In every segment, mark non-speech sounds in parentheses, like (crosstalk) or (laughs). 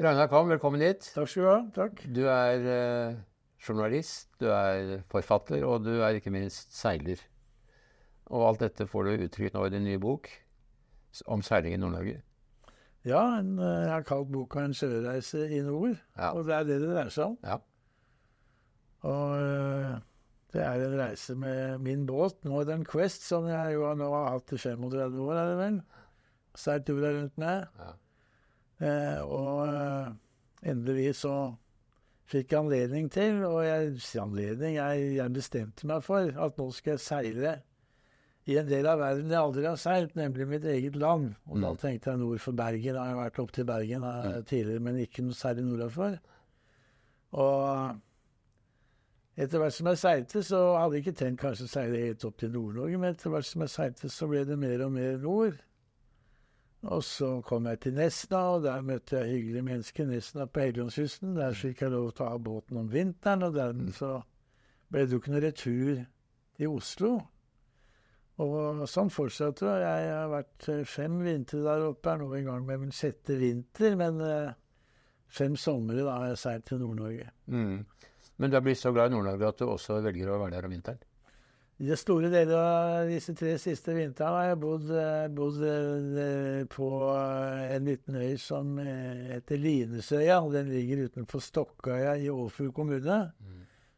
Ragnar Kvam, velkommen hit. Takk skal du ha. Takk. Du er eh, journalist, du er forfatter, og du er ikke minst seiler. Og alt dette får du uttrykt nå i din nye bok om seiling i Nord-Norge. Ja, en, eh, jeg har kalt boka 'En sjøreise i nord', Ja. og det er det det dreier seg om. Ja. Og eh, det er en reise med min båt, Northern Quest, som jeg jo nå har hatt i 35 år, er det vel. Seilt jorda rundt med. Ja. Eh, og eh, endelig så fikk jeg anledning til, og jeg, anledning, jeg, jeg bestemte meg for at nå skal jeg seile i en del av verden jeg aldri har seilt, nemlig mitt eget land. Og da Mm. tenkte jeg nord for Bergen. Jeg har vært opp til Bergen eh, tidligere, men ikke noe særlig nordafor. Og etter hvert som jeg seilte, så hadde jeg ikke tenkt kanskje å seile helt opp til Nord-Norge, men etter hvert som jeg seilte, så ble det mer og mer nord. Og så kom jeg til Nesna, og der møtte jeg hyggelige mennesker. Nesna på Helgelandskysten. Der fikk jeg lov til å ha båten om vinteren, og dermed så ble det jo ikke noen retur til Oslo. Og sånn fortsatte det. Jeg har vært eh, fem vintre der oppe, er nå i gang med min sjette vinter, men eh, fem somre da har jeg seilt til Nord-Norge. Mm. Men du er blitt så glad i Nord-Norge at du også velger å være der om vinteren? I det store deler av disse tre siste vintrene har jeg bodd, eh, bodd eh, på eh, en liten øy som heter Linesøya. Den ligger utenfor Stokkøya i Åfjord kommune,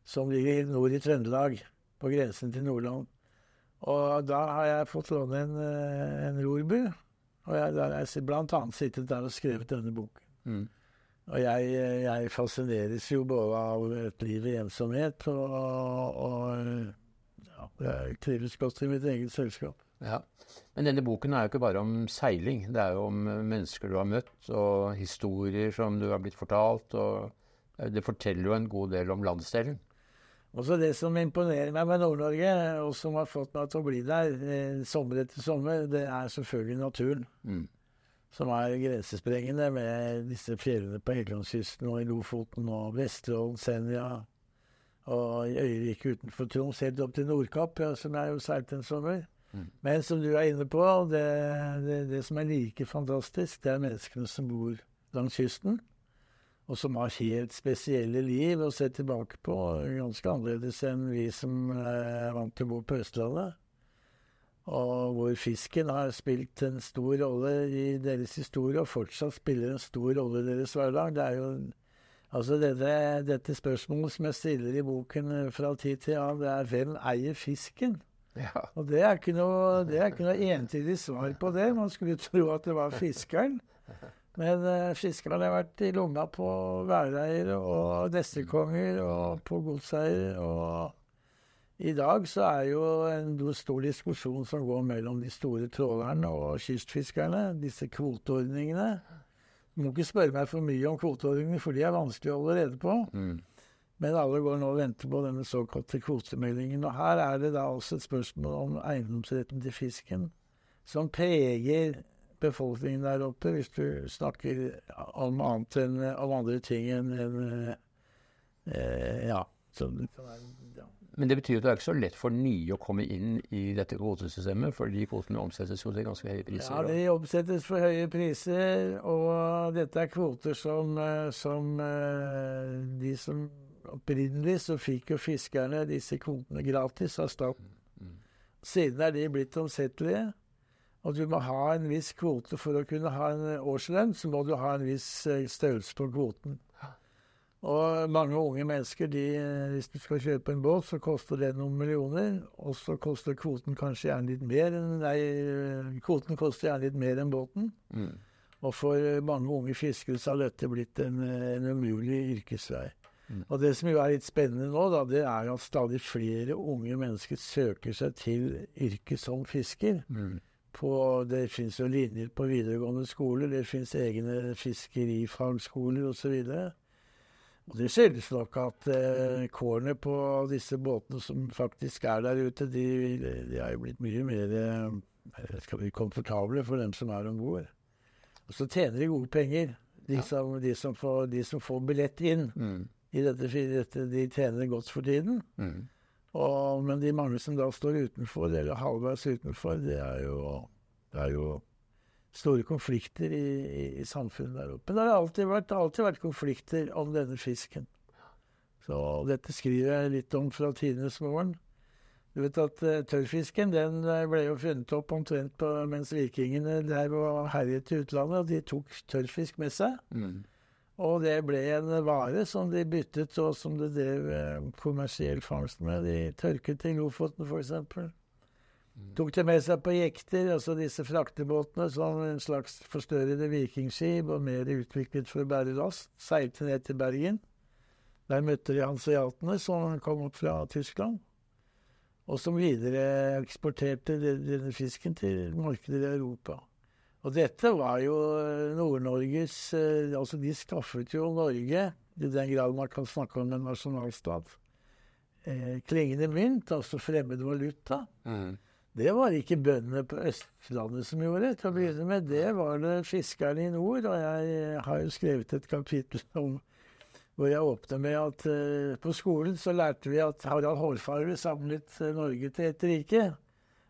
som ligger nord i Trøndelag, på grensen til Nordland. Og da har jeg fått låne en, en rorbu, og jeg, der har jeg blant annet sittet der og skrevet denne boken. Mm. Og jeg, jeg fascineres jo både av et liv i ensomhet og, og ja, jeg trives godt i mitt eget selskap. Ja. Men denne boken er jo ikke bare om seiling. Det er jo om eh, mennesker du har møtt, og historier som du har blitt fortalt. og eh, Det forteller jo en god del om landsdelen. Også Det som imponerer meg med Nord-Norge, og som har fått meg til å bli der eh, sommer etter sommer, det er selvfølgelig naturen. Mm. Som er grensesprengende med disse fjellene på Helgelandskysten og i Lofoten og Vesterålen, Senja og i øyriket utenfor Troms, helt opp til Nordkapp, ja, som jeg jo seilte en sommer. Mm. Men som du er inne på, det, det, det som er like fantastisk, det er menneskene som bor langs kysten. Og som har helt spesielle liv å se tilbake på. Ganske annerledes enn vi som er vant til å bo på Østlandet. Og hvor fisken har spilt en stor rolle i deres historie, og fortsatt spiller en stor rolle i deres hverdag. Det er jo Altså dette, dette spørsmålet som jeg stiller i boken eh, fra tid til annen, det er hvem eier fisken? Ja. Og det er ikke noe, det er ikke noe entydig svar på det. Man skulle tro at det var fiskeren. Men uh, fiskeren har vært i lomma på væreiere og nestekonger og på godseiere. Og i dag så er jo en stor diskusjon som går mellom de store trålerne og kystfiskerne, disse kvoteordningene. Du må ikke spørre meg for mye om kvoteordningene, for de er vanskelig å holde rede på. Mm. Men alle går nå og venter på denne såkalte kvotemeldingen. Og her er det da også et spørsmål om eiendomsretten til fisken, som preger befolkningen der oppe, hvis du snakker om annet enn om andre ting enn en, eh, Ja. Som Men det betyr at det er ikke så lett for nye å komme inn i dette kvotesystemet, for de kvotene omsettes jo til ganske høye priser. Ja, de omsettes for høye priser, og dette er kvoter som, eh, som eh, de som Opprinnelig så fikk jo fiskerne disse kvotene gratis av staten. Mm. Siden er de blitt omsettelige, og du må ha en viss kvote for å kunne ha en årslønn, så må du ha en viss eh, størrelse på kvoten. Og mange unge mennesker, de, hvis du skal kjøpe en båt, så koster det noen millioner. Og så koster kvoten kanskje gjerne litt mer enn Nei, kvoten koster gjerne litt mer enn båten. Mm. Og for mange unge fiskere så har dette blitt en, en umulig yrkesvei. Mm. Og det som jo er litt spennende nå, da, det er at stadig flere unge mennesker søker seg til yrket som fisker. Mm. På, det finnes jo linjer på videregående skoler, det finnes egne fiskerifagskoler osv. Og det skyldes nok at eh, kårene på disse båtene som faktisk er der ute, de, de er jo blitt mye mer eh, skal vi, komfortable for dem som er om bord. Og så tjener de gode penger, de, Ja. som, de, som, får, de som får billett inn. Mm. I dette, dette, de tjener godt for tiden. Mm. Og, men de mange som da står utenfor, eller halvveis utenfor, det er jo, det er jo store konflikter i, i, i samfunnet der oppe. Men det har alltid vært, alltid vært konflikter om denne fisken. Så dette skriver jeg litt om fra tidenes morgen. Du vet at uh, tørrfisken den eh, ble jo funnet opp omtrent på, mens vikingene der var herjet i utlandet. og De tok tørrfisk med seg. Mm. Og det ble en vare som de byttet, og som de drev eh, kommersiell fangst med. De tørket i Lofoten, f.eks. Mm. Tok det med seg på jekter, altså disse fraktebåtene, sånn en slags forstørrede vikingskip og mer utviklet for å bære last. Seilte ned til Bergen. Der møtte de hanseatene som kom opp fra Tyskland. Og som videre eksporterte denne fisken til markeder i Europa. Og dette var jo eh, Nord-Norges eh, Altså, de skaffet jo Norge, i den grad man kan snakke om en nasjonalstat, eh, klingende mynt, altså fremmed valuta. Mm. Det var ikke bøndene på Østlandet som gjorde. Til å begynne med, det var det fiskerne i nord. Og jeg har jo skrevet et kapittel om hvor jeg åpner med at uh, på skolen så lærte vi at Harald Hårfarve samlet uh, Norge til ett rike.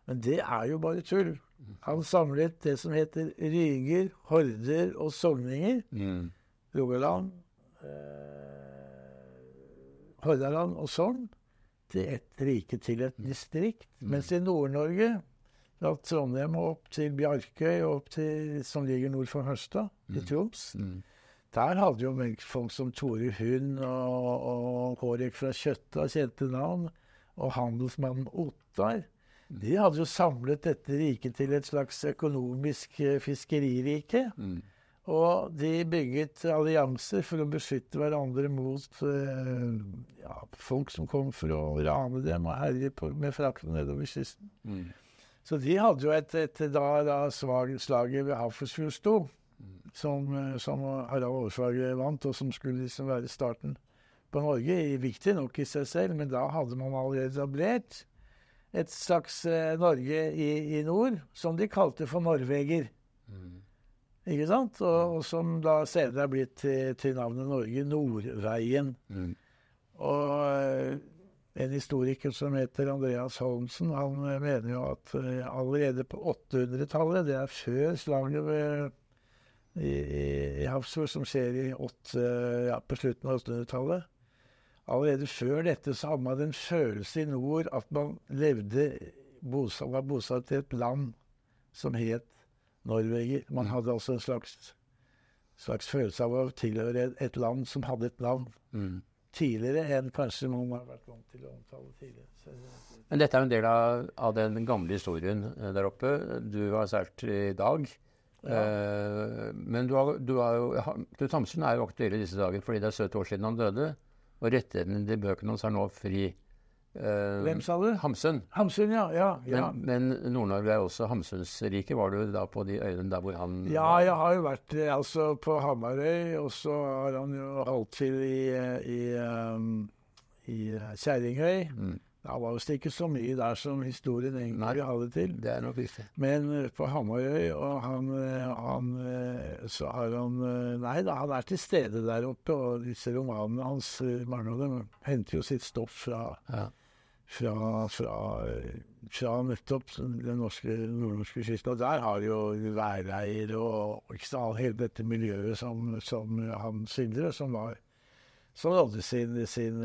Men det er jo bare tull. Han samlet det som heter ryger, horder og sogninger. Mm. Rogaland, uh, Hordaland og Sogn til ett rike, til et distrikt. Mm. Mens i Nord-Norge, fra Trondheim og opp til Bjarkøy, og opp til, som ligger nord for Hørstad, mm. i Troms mm. Der hadde jo folk som Tore Hund og, og Hårek fra Kjøtta kjente navn, og handelsmannen Ottar. Mm. De hadde jo samlet dette riket til et slags økonomisk eh, fiskeririke. Mm. Og de bygget allianser for å beskytte hverandre mot uh, ja, folk som kom for å rane dem og herje med fraktene nedover kysten. Mm. Så de hadde jo et, et da, da slaget ved Hafrsfjord sto, mm. som, eh, som Harald Overfagre vant, og som skulle liksom være starten på Norge. Viktig nok i seg selv, men da hadde man allerede etablert et slags uh, Norge i, i, nord, som de kalte for norveger. Mm. Ikke sant? Og, og, som da senere er blitt til, til navnet Norge, Nordveien. Mm. Og eh, en historiker som heter Andreas Holmsen, han eh, mener jo at uh, allerede på 800-tallet, det er før slaget ved, i, i, i Hafrsfjord, som skjer i 8, ja, på slutten av 800-tallet Allerede før dette så hadde man en følelse i nord at man levde, bosatt, var bosatt i et land som het norveger. Man hadde altså en slags, slags følelse av å tilhøre et land som hadde et navn. Mm. Tidligere enn kanskje man har vært vant til å omtale tidligere. Men dette er jo en del av, av, den gamle historien eh, der oppe. Du har seilt i dag. Ja. Eh, men du, har, du har jo, Knut Hamsun er jo aktuell i disse dager fordi det er 70 år siden han døde. Og rettighetene til bøkene hans er nå fri. Uh, Hvem sa du? Hamsun. Hamsun, ja. ja, ja. Men, men Nord-Norge er også Hamsunsriket. Var du da på de øyene der hvor han Ja, jeg har jo vært altså på Hamarøy, og så har han jo holdt til i, i, um, i Kjerringøy. Mm. Det var visst ikke så mye der som historien egentlig Nei, hadde til. Det er nok viktig. Men uh, på Hamarøy, og han, han, så har han Nei da, han er til stede der oppe, og disse romanene hans, mange av dem, henter jo sitt stoff fra ja fra, fra, fra nettopp den norske, nordnorske kysten. Og der har jo væreier og sant, hele dette miljøet som, som han Sindre, som var som nådde sin, sin,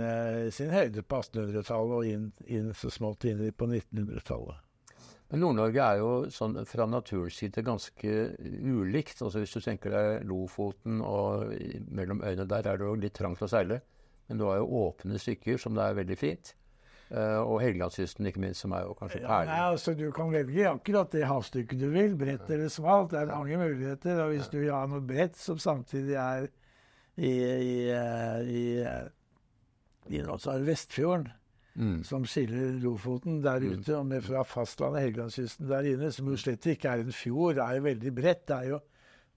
sin høyde på 1800-tallet og inn, inn, så smått inn på 1900-tallet. Men Nord-Norge er jo sånn fra naturens side ganske ulikt. Altså Hvis du tenker deg Lofoten og mellom øyene der er det jo litt trangt å seile. Men du har jo åpne stykker som det er veldig fint. Uh, og Helgelandskysten, ikke minst, som er jo kanskje perlen. Ja, altså, du kan velge akkurat det havstykket du vil, bredt eller smalt. Det er mange muligheter. Og hvis du vil ha noe bredt som samtidig er i, i, eh, i, i, i Vestfjorden, mm. som skiller Lofoten der mm. ute, og med fra fastlandet Helgelandskysten der inne, som jo slett ikke er en fjord, det er jo veldig bredt. Det er jo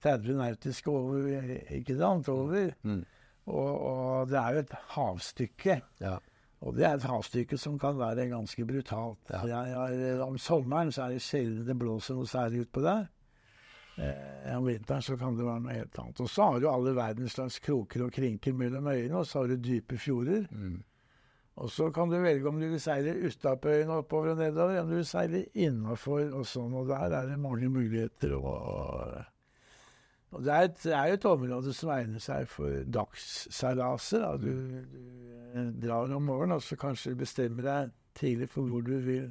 30 nautiske over, ikke sant, over. Mm. Og, og, det er jo et havstykke. Ja. Og det er et havstykke som kan være ganske brutalt. Ja. Jeg, jeg, om sommeren så er det sjelden det blåser noe særlig utpå der. Eh, om vinteren så kan det være noe helt annet. Og så har du alle verdens slags kroker og krinker mellom øyene, og så har du dype fjorder. Mm. Og så kan du velge om du vil seile utapå øyene oppover og nedover, eller om du vil seile innafor og sånn. Og der er det mange muligheter. Og, og det, er et, det er jo et område som egner seg for dagsseilaser. da. Du, du eh, drar om morgenen, og så kanskje du bestemmer deg tidlig for hvor du vil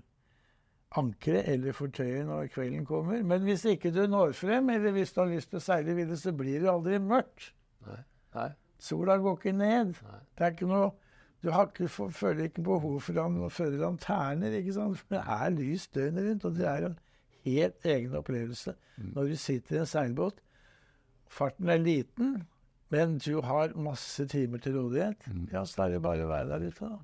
ankre eller fortøye når kvelden kommer. Men hvis ikke du når frem, eller hvis du har lyst til å seile videre, så blir det aldri mørkt. Nei. Nei. Sola går ikke ned. Nei. Det er ikke noe Du har ikke, føler ikke behov for å føre lanterner, ikke sant? For det er lys døgnet rundt, og det er en helt egen opplevelse Mm. når du sitter i en seilbåt. Farten er liten, men du har masse timer til rådighet. Mm. Ja, så er det bare å være der ute, da.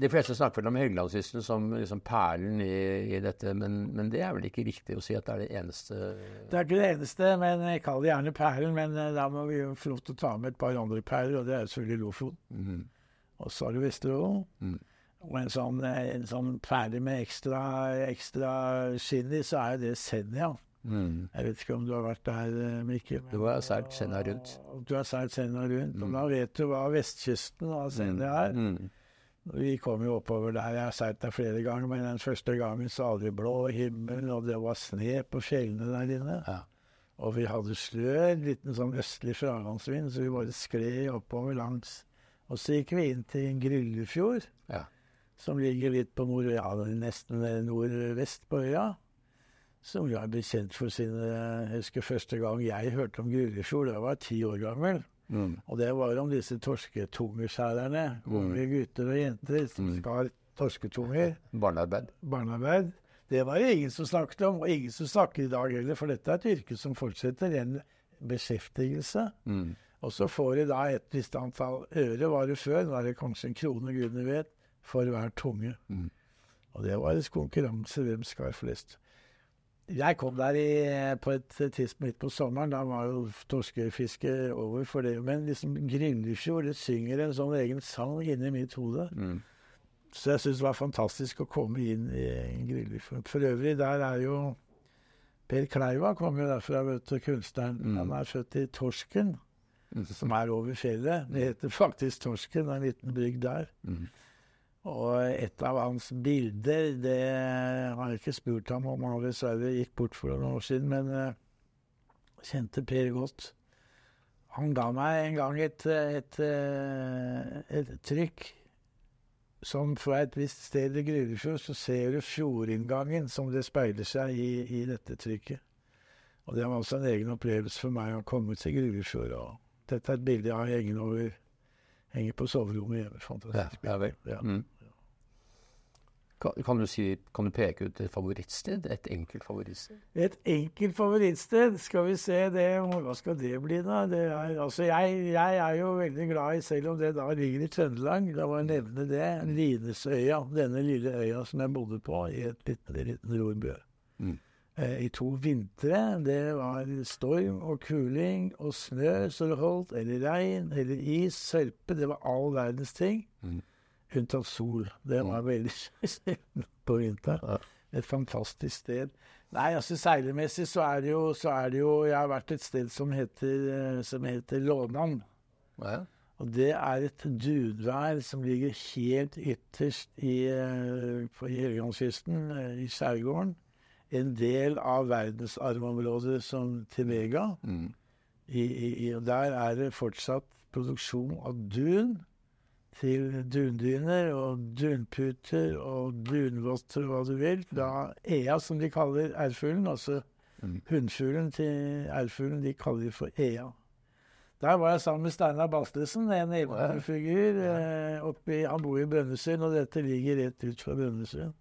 De fleste snakker vel om Helgelandskysten som liksom perlen i, i dette, men, men det er vel ikke riktig å si at det er det eneste Det er ikke det eneste, men jeg kaller det gjerne perlen. Men eh, da må vi jo få lov til å ta med et par andre perler, og det er selvfølgelig Lofoten. Mm. Og så har du Vesterålen. Mm. Og en sånn, eh, en sånn perle med ekstra, ekstra skinn i, så er jo det Senja. Mhm. Jeg vet ikke om du har vært der, eh, Mikkel? men- Du har seilt Senja rundt. Og Du har seilt Senja rundt. Og Mm. da vet du hva vestkysten av Senja er. Mm. Vi kom jo oppover der. Jeg har seilt der flere ganger, men den første gangen så hadde vi blå himmel, og det var sne på fjellene der inne. Ja. Og vi hadde slør, liten sånn østlig fralandsvind, så vi bare skled oppover langs. Og så gikk vi inn til Gryllefjord, Ja. som ligger litt på nord, ja, nesten nordvest på øya. Som jo er bekjent for sine Jeg husker første gang jeg hørte om Gryllefjord, da var jeg ti år gammel. Mm. Og det var om disse torsketungeskjærerne. Unge gutter og jenter som Mm. skar torsketunger. Barnearbeid. Barnearbeid. Det var det ingen som snakket om, og ingen som snakker i dag heller, for dette er et yrke som fortsetter. En beskjeftigelse. Mm. Og så får de da et visst antall øre, var det før, nå er det kanskje en krone, gudene vet, for hver tunge. Mm. Og det var en konkurranse hvem skar flest. Jeg kom der i, på et tidspunkt midt på sommeren. Da var jo torskefisket over for det. Men liksom Gryllefjord det synger en sånn egen sang inni mitt hode. Mm. Så jeg syns det var fantastisk å komme inn i Gryllefjord. For øvrig, der er jo Per Kleiva kom jo derfra, vet du, kunstneren. Mm. Han er født i Torsken, mm. som er over fjellet. Det heter faktisk Torsken, det er en liten bygd der. Og et av hans bilder, det har jeg ikke spurt ham om, han dessverre gikk bort for noen år siden, men eh, kjente Per godt. Han ga meg en gang et, et, eh, et trykk som fra et visst sted i Grydefjord så ser du fjordinngangen som det speiler seg i, i dette trykket. Og det var også en egen opplevelse for meg å komme til Grydefjord. Dette er et bilde jeg har hengende over Henger på soverommet hjemme. Fantastisk. ja vel. Ja. Mm. Kan, kan, du si, kan du peke ut et favorittsted? Et enkelt favorittsted? Et enkelt favorittsted, skal vi se det, Hva skal det bli, da? Det er, altså jeg, jeg er jo veldig glad i, selv om det da ligger i Trøndelag, da må jeg nevne det, Linesøya. Denne lille øya som jeg bodde på i et liten, liten rorbø. Mm. Eh, I to vintre. Det var storm og kuling og snø så det holdt, eller regn, eller is, sørpe. Det var all verdens ting. Mm. Unntatt sol. Det var veldig på vinteren. Et fantastisk sted. Nei, altså seilermessig så er det jo, så er det jo Jeg har vært et sted som heter, eh, som heter Lånan. Ja. Og det er et dudvær som ligger helt ytterst i, eh, på Helgelandskysten, i skjærgården. En del av verdensarvområdet som Temega. I, i, der er det fortsatt produksjon av dun til dundyner og dunputer og dunvotter og hva du vil. Da ea, som de kaller ærfuglen, altså Mm. hunnfuglen til ærfuglen, de kaller de for ea. Der var jeg sammen med Steinar Bastesen, en eventyrfigur. Ja. Eh, oppi, han bor i Brønnøysund, og dette ligger rett ut fra Brønnøysund.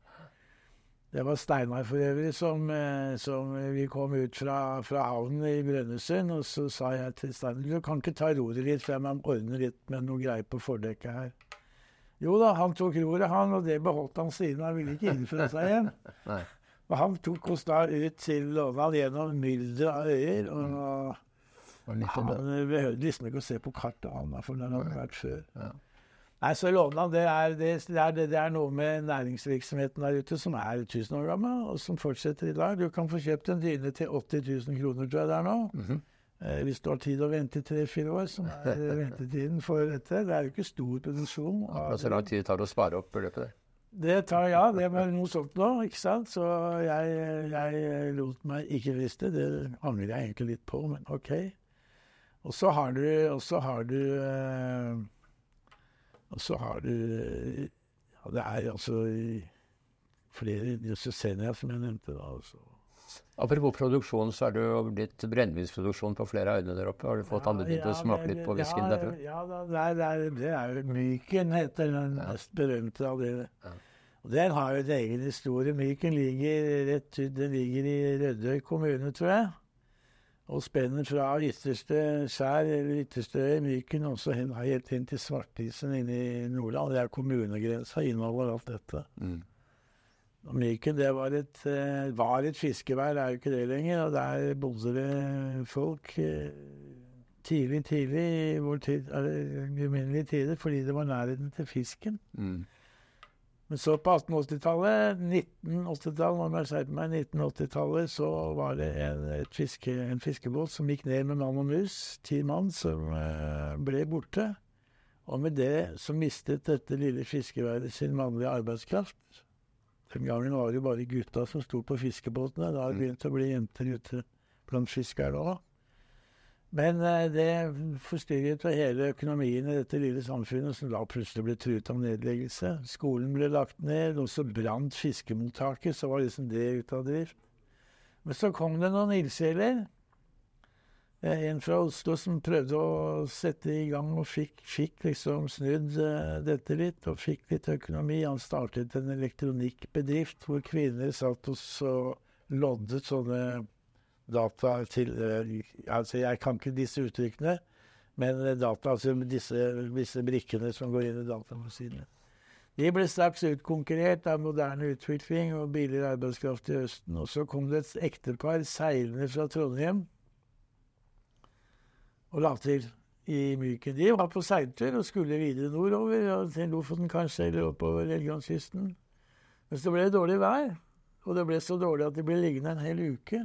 Det var Steinar for øvrig som, eh, som Vi kom ut fra, fra havnen i Brønnøysund, og så sa jeg til Steinar du kan ikke ta roret litt, for jeg må ordne litt med noe greier på fordekket her. Jo da, han tok roret, han, og det beholdt han siden. Han ville ikke innføre seg igjen. (laughs) Og han tok oss da ut til Låndal gjennom mylderet av øyer. og det han behøvde liksom ikke å se på kartet, han, for det hadde han vært før. Ja. Nei, så Lånland, det er, det, det, er, det er noe med næringsvirksomheten der ute som er 1000 år gammel, og som fortsetter i dag. Du kan få kjøpt en dyne til 80 000 kroner, tror jeg det er nå. Mhm. Eh, hvis du har tid å vente tre-fire år, som er (laughs) ventetiden for dette Det er jo ikke stor produksjon. Ja, så lang tid det tar å spare opp beløpet der. Det tar, ja, det var noe sånt nå, ikke sant. Så jeg, jeg lot meg ikke riste. Det angrer jeg egentlig litt på, men OK. Og så har du Og så har du eh, Og så har du Ja, det er altså flere Jussesenja, som jeg nevnte da. altså. Apropos produksjon, så er det jo blitt brennevinsproduksjon på flere øyne der oppe. Har du fått andre til å smake litt på whiskyen ja, derfra? Ja, det, er, det, er, det er Myken, heter den mest berømte av det. Ja. Og Den har jo en egen historie. Myken ligger rett den ligger i Rødøy kommune, tror jeg. Og spenner fra ytterste skjær, eller ytterste Myken, også hen, helt inn til Svartisen inne i Nordland. Det er kommunegrensa, inneholder alt dette. Mm. Og Myken det var et, eh, var et fiskevær, det er jo ikke det lenger. Og der bodde det folk eh, tidlig, tidlig i vår tid, eller uminnelige tider, fordi det var nærheten til fisken. Mm. Men så på 1880-tallet, 1980-tallet, når jeg skjerper meg, 1980-tallet, så var det en, et fiske, en fiskebåt som gikk ned med mann og mus, ti mann, som eh, ble borte. Og med det så mistet dette lille fiskeværet sin mannlige arbeidskraft. Den gangen var det jo bare gutta som sto på fiskebåtene. Da har det begynt å bli jenter ute blant fiskerne òg. Men eh, det forstyrret jo hele økonomien i dette lille samfunnet, som da plutselig ble truet av nedleggelse. Skolen ble lagt ned, og så brant fiskemottaket. Så var liksom det ute av drift. Men så kom det noen ildsjeler. Eh, En fra Oslo som prøvde å sette i gang og fikk, fikk liksom snudd eh, dette litt, og fikk litt økonomi. Han startet en elektronikkbedrift hvor kvinner satt og så loddet sånne data til eh, Altså, jeg kan ikke disse uttrykkene, men eh, data, altså disse, disse brikkene som går inn i datamaskinene. De ble straks utkonkurrert av moderne utvikling og billigere arbeidskraft i Østen. Og så kom det et ektepar seilende fra Trondheim og la til i Myken. De var på seiltur og skulle videre nordover, til Lofoten kanskje, eller oppover Helgelandskysten. Men så ble det dårlig vær, og det ble så dårlig at de ble liggende en hel uke.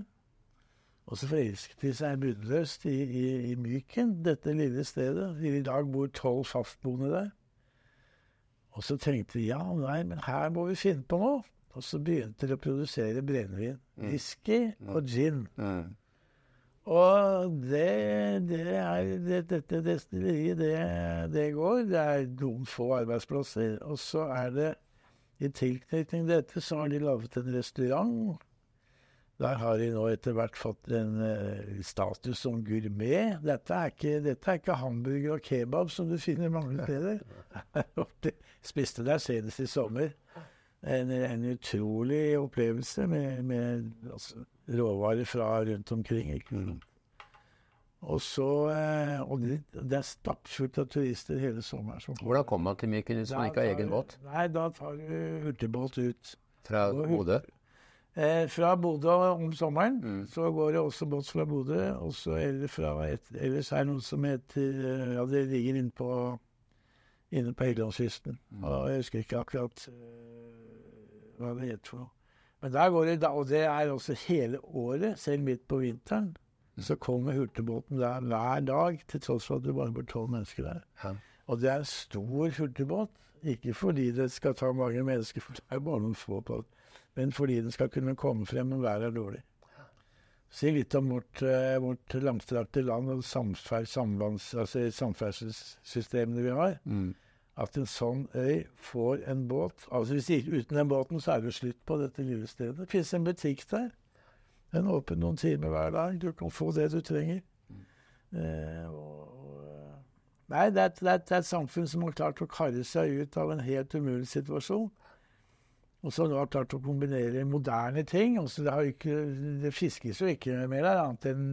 Og så forelsket de seg bunnløst i, i, i Myken, dette lille stedet. I dag bor tolv fastboende der. Og så tenkte de ja, nei, men her må vi finne på noe. Og så begynte de å produsere brennevin. Whisky og gin. Mm. Og det, det er det, Dette destilleriet, det, det går. Det er noen få arbeidsplasser. Og så er det I tilknytning til dette så har de laget en restaurant. Der har de nå etter hvert fått en uh, status som gourmet. Dette er, ikke, dette er ikke hamburger og kebab som du finner mange steder. (laughs) Spiste der senest i sommer. En, en utrolig opplevelse med, med altså, råvarer fra rundt omkring. Ikke? Mm. Og så, uh, og det, det er stappfullt av turister hele sommeren. som. Hvordan kommer man til Myken hvis man ikke har egen båt? Nei, da tar du hurtigbåt ut. Fra Bodø? Eh, fra Bodø om sommeren Mm. så går det også båt fra Bodø. og så Eller fra et, ellers er det noe som heter Ja, det ligger inne på, inne på Helgelandskysten. Mm. Og jeg husker ikke akkurat uh, hva det heter for noe. Men der går det, og det er også hele året, selv midt på vinteren, Mm. så kommer hurtigbåten der hver dag, til tross for at det bare bor tolv mennesker der. Ja. Og det er en stor hurtigbåt. Ikke fordi det skal ta mange mennesker, for det er jo bare noen få på det, men fordi den skal kunne komme frem når været er dårlig. Si litt om vårt, eh, vårt langstrakte land og samfer, samlands, altså samferdselssystemene vi har. Mm. At en sånn øy får en båt altså hvis ikke, Uten den båten så er det slutt på dette lille stedet. Det finnes en butikk der. Den er åpen noen timer hver dag. Du kan få det du trenger. Eh, og, og, nei, det er, det, er, det er et samfunn som har klart å karre seg ut av en helt umulig situasjon. Og så har har klart å kombinere moderne ting. Altså, det, har ikke, det fiskes jo ikke mer der, annet enn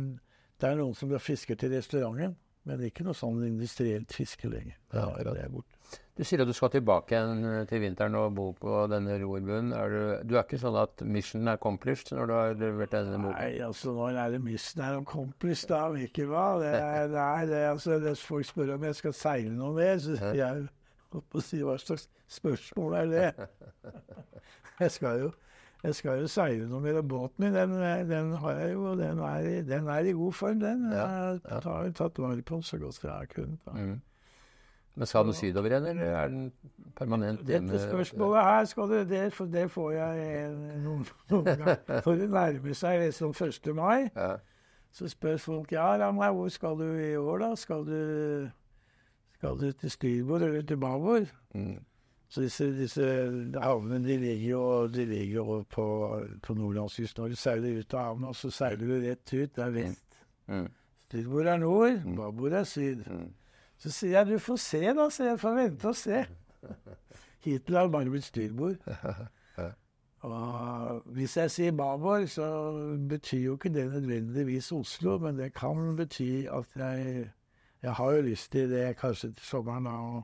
det er noen som fisker til restauranten. Men det er ikke noe sånn industrielt fiske lenger. Ja, Ja, det er borte. Du sier at du skal tilbake igjen til vinteren og bo på denne rorbuen. Er du, du er ikke sånn at mission er accomplished når du har levert denne boka? Nei, altså når er det mission er accomplished, da? Ikke hva. Det er, nei, det er, altså, det, folk spør om jeg skal seile noe mer, så sier jeg holdt på å si hva slags spørsmål er det? (laughs) Jeg skal jo Jeg skal jo seile noe mer. Båten min den, den har jeg jo, og den er, den er i god form, den. Ja, Jeg har jo tatt vare på den så godt jeg har kunnet. Mm. Men skal den sydover igjen, eller er den permanent Dette spørsmålet her skal du, det, for det får jeg noen, noen ganger. For det nærmer seg liksom 1. mai. Ja. Så spør folk ja, Ramla, hvor skal du i år, da? Skal du, du til styrbord eller til babord? Mm. Så disse, disse havnene de ligger jo, de ligger jo på, på nordlandskysten. Når du seiler ut av havna, så seiler du rett ut. Det er vest. Mm. Styrbord er nord, babord er syd. Mm. Så sier jeg du får se, da. Så jeg får vente og se. (laughs) Hittil har det bare blitt styrbord. (laughs) Og hvis jeg sier babord, så betyr jo ikke det nødvendigvis Oslo, men det kan bety at jeg Jeg har jo lyst til det kanskje til sommeren, da, å,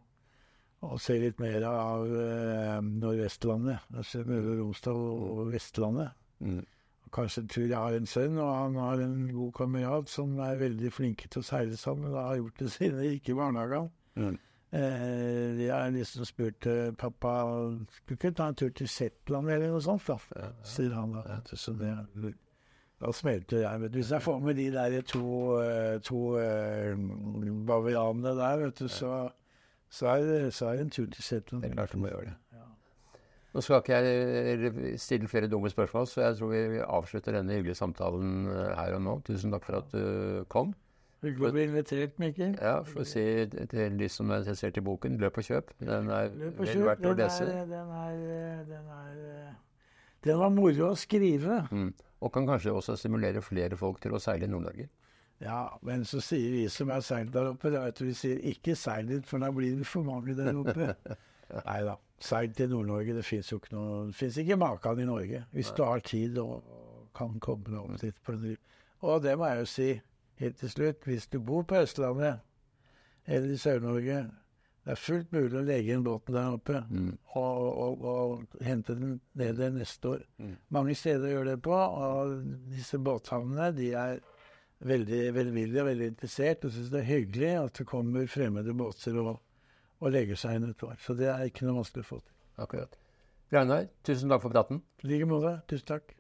å se litt mer av eh, Nordvestlandet. Altså Møre og Romsdal og Vestlandet. Mm. Kanskje en tur jeg har en sønn, og han har en god kamerat som er veldig flinke til å seile sammen. og har gjort det siden jeg gikk i barnehagen. Mm. Eh, de har liksom spurt eh, pappa skulle ikke ta en tur til Shetland eller noe sånt, da. Sier han da. Så det, da smelter jeg. Men. Hvis jeg får med de der to, eh, to uh, bavianene der, vet du, så, så, er, det- så er det en tur til Setland. Det er klart du må gjøre det. Ja. Nå skal ikke jeg stille flere dumme spørsmål, så jeg tror vi avslutter denne hyggelige samtalen eh, her og nå. Tusen takk for at du kom. Hyggelig å bli invitert, Mikkel. Ja, For å si til de som er interessert i boken, løp og kjøp. Den er Løp og vel kjøp. verdt å Den lese. er, den er, den er Den var moro å skrive. Mm. Og kan kanskje også stimulere flere folk til å seile i Nord-Norge. Ja, men så sier vi som har seilt der oppe, at vi sier ikke seil dit, for da blir det for mange der oppe. (laughs) Nei da. Seil til Nord-Norge. Det fins jo ikke noe Det fins ikke maken i Norge. Hvis du har tid og, kan komme deg opp dit. på en Og det må jeg jo si helt til slutt. Hvis du bor på Østlandet eller i Sør-Norge, det er fullt mulig å legge inn båten der oppe Mm. og, og, og hente den ned der neste år. Mm. Mange steder gjør det på, og disse båthavnene de er veldig velvillige og veldig interessert og syns det er hyggelig at det kommer fremmede båter og, og legger seg inn et år. Så det er ikke noe vanskelig å få til. Akkurat. Ragnar, tusen takk for praten. I like måte. Tusen takk.